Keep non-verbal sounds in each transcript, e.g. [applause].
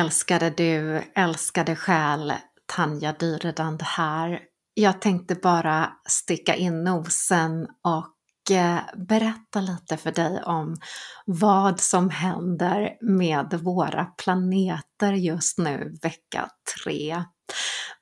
Älskade du, älskade själ, Tanja Dyredand här. Jag tänkte bara sticka in nosen och eh, berätta lite för dig om vad som händer med våra planeter just nu vecka 3.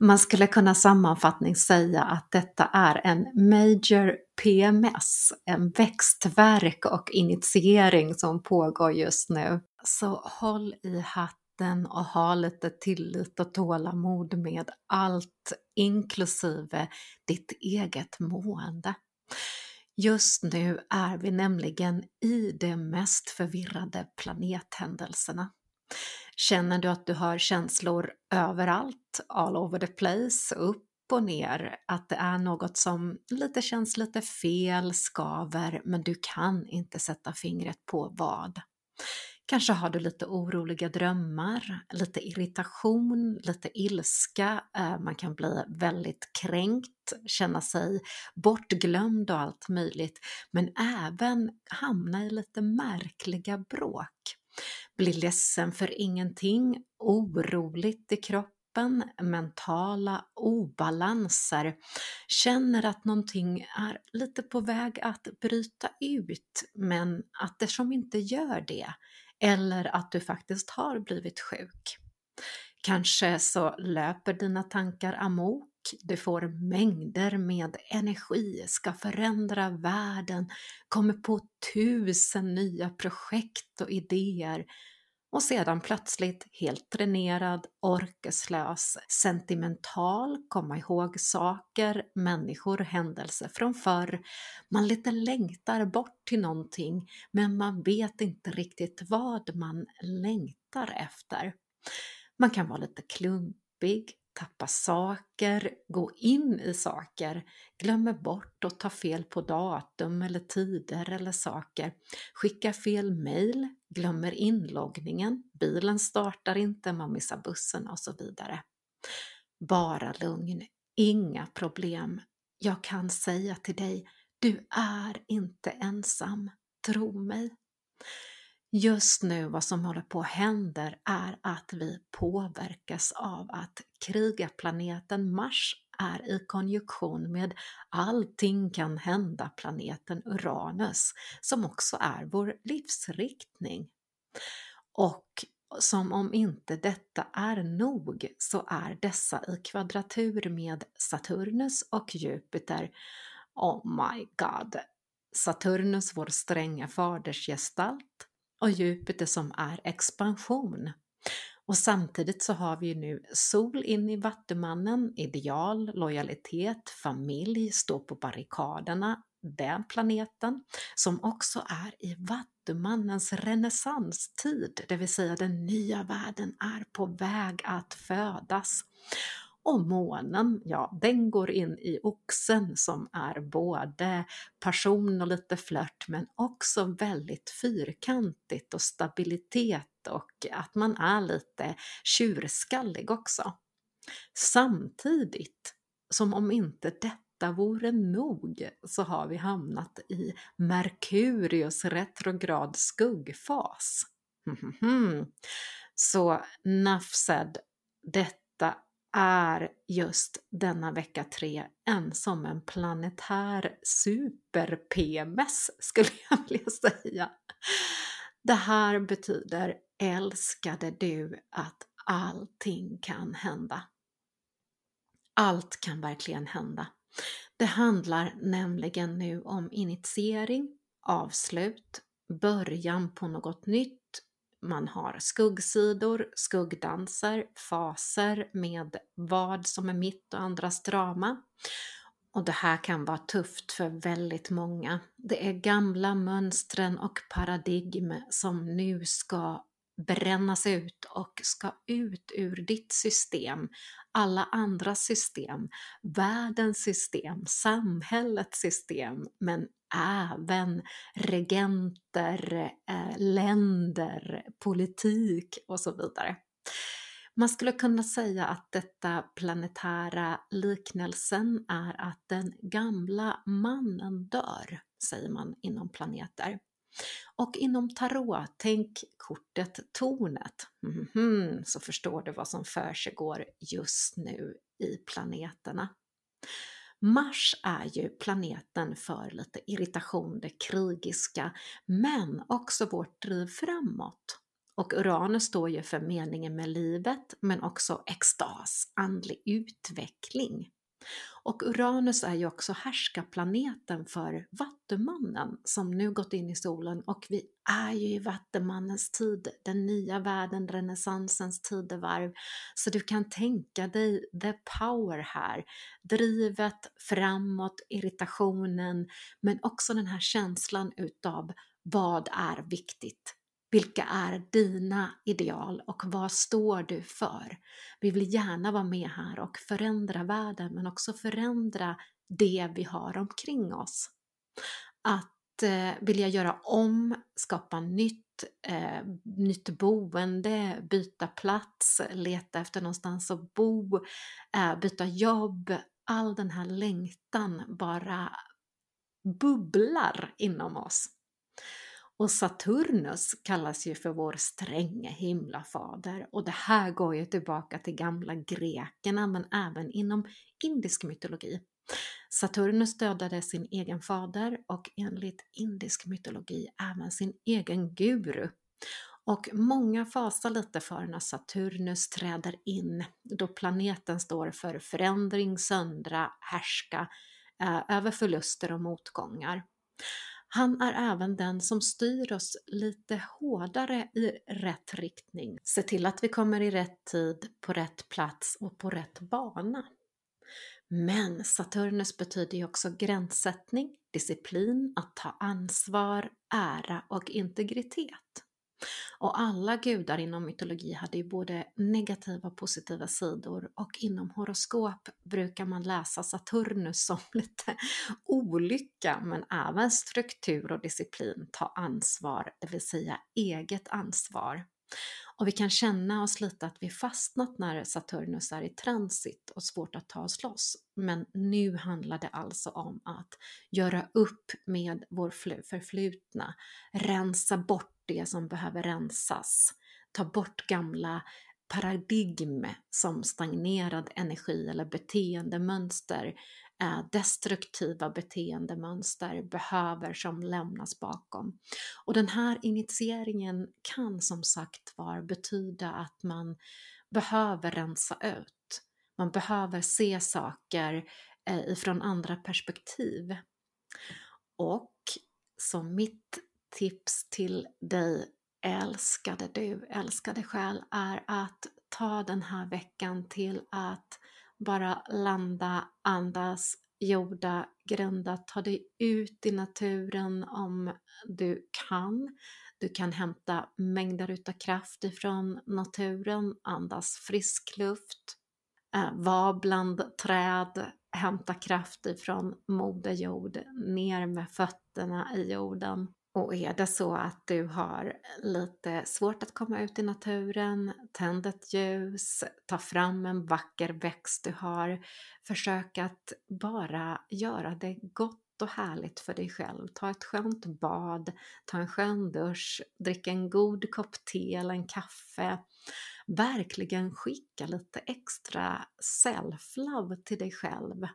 Man skulle kunna sammanfattningsvis säga att detta är en major PMS, en växtverk och initiering som pågår just nu. Så håll i hatten och ha lite tillit och tålamod med allt, inklusive ditt eget mående. Just nu är vi nämligen i de mest förvirrade planethändelserna. Känner du att du har känslor överallt, all over the place, upp och ner, att det är något som lite känns lite fel, skaver, men du kan inte sätta fingret på vad. Kanske har du lite oroliga drömmar, lite irritation, lite ilska, eh, man kan bli väldigt kränkt, känna sig bortglömd och allt möjligt, men även hamna i lite märkliga bråk. Bli ledsen för ingenting, oroligt i kroppen, mentala obalanser, känner att någonting är lite på väg att bryta ut men att det som inte gör det eller att du faktiskt har blivit sjuk. Kanske så löper dina tankar amok, du får mängder med energi, ska förändra världen, kommer på tusen nya projekt och idéer och sedan plötsligt helt dränerad, orkeslös, sentimental, komma ihåg saker, människor, händelser från förr. Man lite längtar bort till någonting men man vet inte riktigt vad man längtar efter. Man kan vara lite klumpig, tappa saker, gå in i saker, glömmer bort att ta fel på datum eller tider eller saker, skickar fel mail, glömmer inloggningen, bilen startar inte, man missar bussen och så vidare. Bara lugn, inga problem. Jag kan säga till dig, du är inte ensam, tro mig. Just nu vad som håller på att hända är att vi påverkas av att krigarplaneten Mars är i konjunktion med allting kan hända-planeten Uranus som också är vår livsriktning. Och som om inte detta är nog så är dessa i kvadratur med Saturnus och Jupiter. Oh my god! Saturnus, vår stränga fadersgestalt, och Jupiter som är expansion. Och samtidigt så har vi ju nu sol in i Vattumannen, ideal, lojalitet, familj, stå på barrikaderna, den planeten som också är i Vattumannens renässanstid, det vill säga den nya världen är på väg att födas. Och månen, ja, den går in i oxen som är både passion och lite flört men också väldigt fyrkantigt och stabilitet och att man är lite tjurskallig också. Samtidigt som om inte detta vore nog så har vi hamnat i Merkurius retrograd skuggfas. [laughs] Så nafsed, detta är just denna vecka 3 en som en planetär super-PMS skulle [laughs] jag vilja säga. Det här betyder älskade du att allting kan hända. Allt kan verkligen hända. Det handlar nämligen nu om initiering, avslut, början på något nytt man har skuggsidor, skuggdanser, faser med vad som är mitt och andras drama. Och det här kan vara tufft för väldigt många. Det är gamla mönstren och paradigm som nu ska brännas ut och ska ut ur ditt system, alla andra system, världens system, samhällets system, men även regenter, eh, länder, politik och så vidare. Man skulle kunna säga att detta planetära liknelsen är att den gamla mannen dör, säger man inom planeter. Och inom tarot, tänk kortet tornet. Mm -hmm, så förstår du vad som försiggår just nu i planeterna. Mars är ju planeten för lite irritation, det krigiska, men också vårt driv framåt. Och Uranus står ju för meningen med livet, men också extas, andlig utveckling. Och Uranus är ju också härskarplaneten för Vattumannen som nu gått in i solen och vi är ju i Vattumannens tid, den nya världen, renässansens tidevarv. Så du kan tänka dig the power här, drivet framåt, irritationen, men också den här känslan utav vad är viktigt? Vilka är dina ideal och vad står du för? Vi vill gärna vara med här och förändra världen men också förändra det vi har omkring oss. Att eh, vilja göra om, skapa nytt, eh, nytt boende, byta plats, leta efter någonstans att bo, eh, byta jobb, all den här längtan bara bubblar inom oss. Och Saturnus kallas ju för vår stränge himlafader och det här går ju tillbaka till gamla grekerna men även inom indisk mytologi. Saturnus dödade sin egen fader och enligt indisk mytologi även sin egen guru. Och många fasar lite för när Saturnus träder in då planeten står för förändring, söndra, härska eh, över förluster och motgångar. Han är även den som styr oss lite hårdare i rätt riktning. Se till att vi kommer i rätt tid, på rätt plats och på rätt bana. Men Saturnus betyder ju också gränssättning, disciplin, att ta ansvar, ära och integritet. Och alla gudar inom mytologi hade ju både negativa och positiva sidor och inom horoskop brukar man läsa Saturnus som [laughs] lite olycka men även struktur och disciplin, ta ansvar, det vill säga eget ansvar. Och vi kan känna oss lite att vi fastnat när Saturnus är i transit och svårt att ta oss loss. Men nu handlar det alltså om att göra upp med vår förflutna, rensa bort det som behöver rensas, ta bort gamla paradigm som stagnerad energi eller beteendemönster, eh, destruktiva beteendemönster behöver som lämnas bakom. Och den här initieringen kan som sagt var betyda att man behöver rensa ut. Man behöver se saker eh, ifrån andra perspektiv. Och som mitt tips till dig älskade du, älskade själ, är att ta den här veckan till att bara landa, andas, jorda, grunda, ta dig ut i naturen om du kan. Du kan hämta mängder utav kraft ifrån naturen, andas frisk luft, eh, var bland träd, hämta kraft ifrån Moder Jord, ner med fötterna i jorden. Och är det så att du har lite svårt att komma ut i naturen, tänd ett ljus, ta fram en vacker växt du har. Försök att bara göra det gott och härligt för dig själv. Ta ett skönt bad, ta en skön dusch, drick en god kopp te eller en kaffe. Verkligen skicka lite extra self-love till dig själv.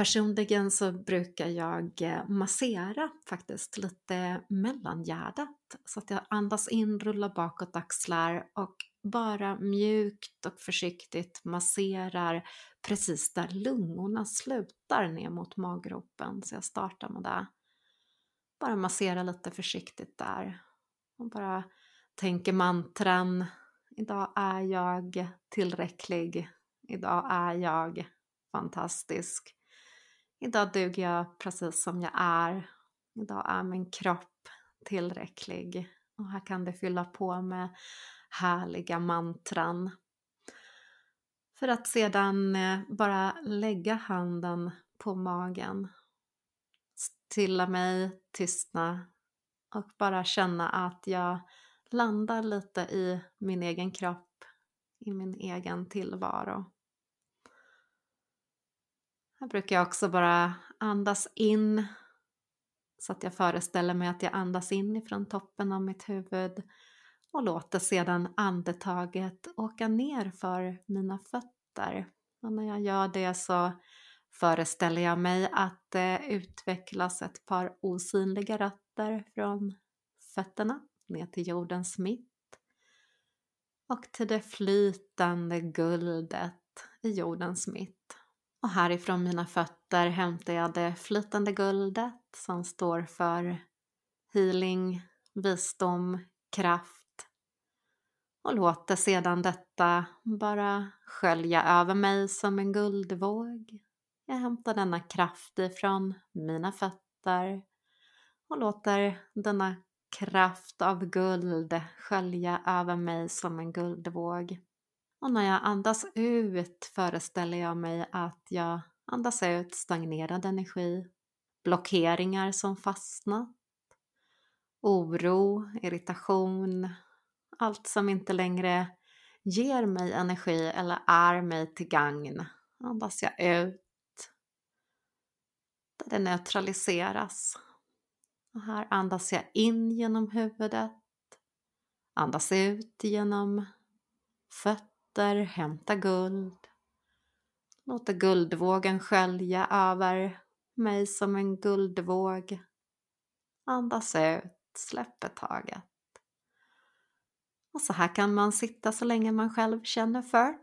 Personligen så brukar jag eh, massera faktiskt lite mellangärdat så att jag andas in, rullar bakåt axlar och bara mjukt och försiktigt masserar precis där lungorna slutar ner mot maggropen. Så jag startar med det. Bara massera lite försiktigt där och bara tänker mantran. Idag är jag tillräcklig. Idag är jag fantastisk. Idag duger jag precis som jag är. Idag är min kropp tillräcklig. Och här kan du fylla på med härliga mantran. För att sedan eh, bara lägga handen på magen. Stilla mig, tystna och bara känna att jag landar lite i min egen kropp, i min egen tillvaro. Här brukar jag också bara andas in, Så att jag föreställer mig att jag andas in ifrån toppen av mitt huvud och låter sedan andetaget åka ner för mina fötter. Och när jag gör det så föreställer jag mig att det utvecklas ett par osynliga rötter från fötterna ner till jordens mitt och till det flytande guldet i jordens mitt. Och härifrån mina fötter hämtar jag det flytande guldet som står för healing, visdom, kraft och låter sedan detta bara skölja över mig som en guldvåg. Jag hämtar denna kraft ifrån mina fötter och låter denna kraft av guld skölja över mig som en guldvåg. Och när jag andas ut föreställer jag mig att jag andas ut stagnerad energi, blockeringar som fastnat, oro, irritation, allt som inte längre ger mig energi eller är mig till gagn andas jag ut. Där det neutraliseras. Och här andas jag in genom huvudet. Andas ut genom fötterna, fötter, hämta guld. Låta guldvågen skölja över mig som en guldvåg. Andas ut, släpper taget. Och så här kan man sitta så länge man själv känner för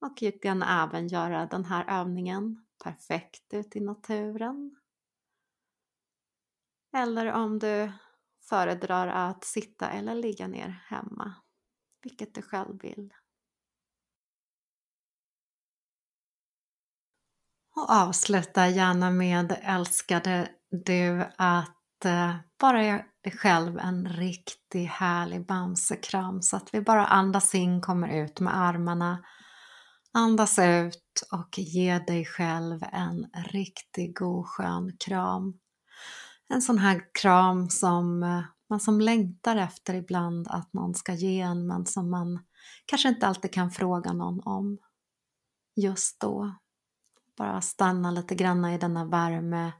och du kan även göra den här övningen perfekt ute i naturen. Eller om du föredrar att sitta eller ligga ner hemma, vilket du själv vill. Och avsluta gärna med älskade du att eh, bara ge dig själv en riktig härlig bamsekram så att vi bara andas in, kommer ut med armarna, andas ut och ge dig själv en riktig god skön kram. En sån här kram som eh, man som längtar efter ibland att någon ska ge en men som man kanske inte alltid kan fråga någon om just då. Bara stanna lite grann i denna värme.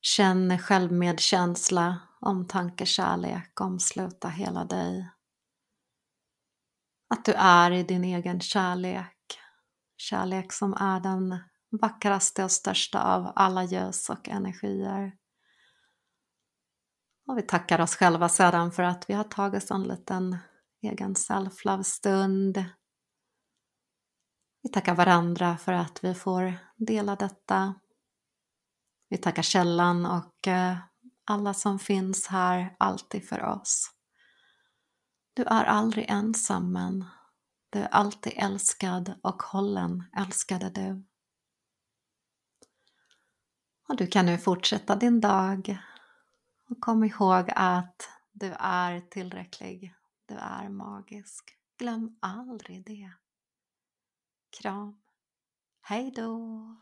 Känn självmedkänsla, omtanke, kärlek omsluta hela dig. Att du är i din egen kärlek. Kärlek som är den vackraste och största av alla ljus och energier. Och vi tackar oss själva sedan för att vi har tagit en liten egen self-love-stund. Vi tackar varandra för att vi får dela detta. Vi tackar källan och eh, alla som finns här alltid för oss. Du är aldrig ensam men du är alltid älskad och hållen, älskade du. Och du kan nu fortsätta din dag och kom ihåg att du är tillräcklig, du är magisk. Glöm aldrig det kram. Hej då!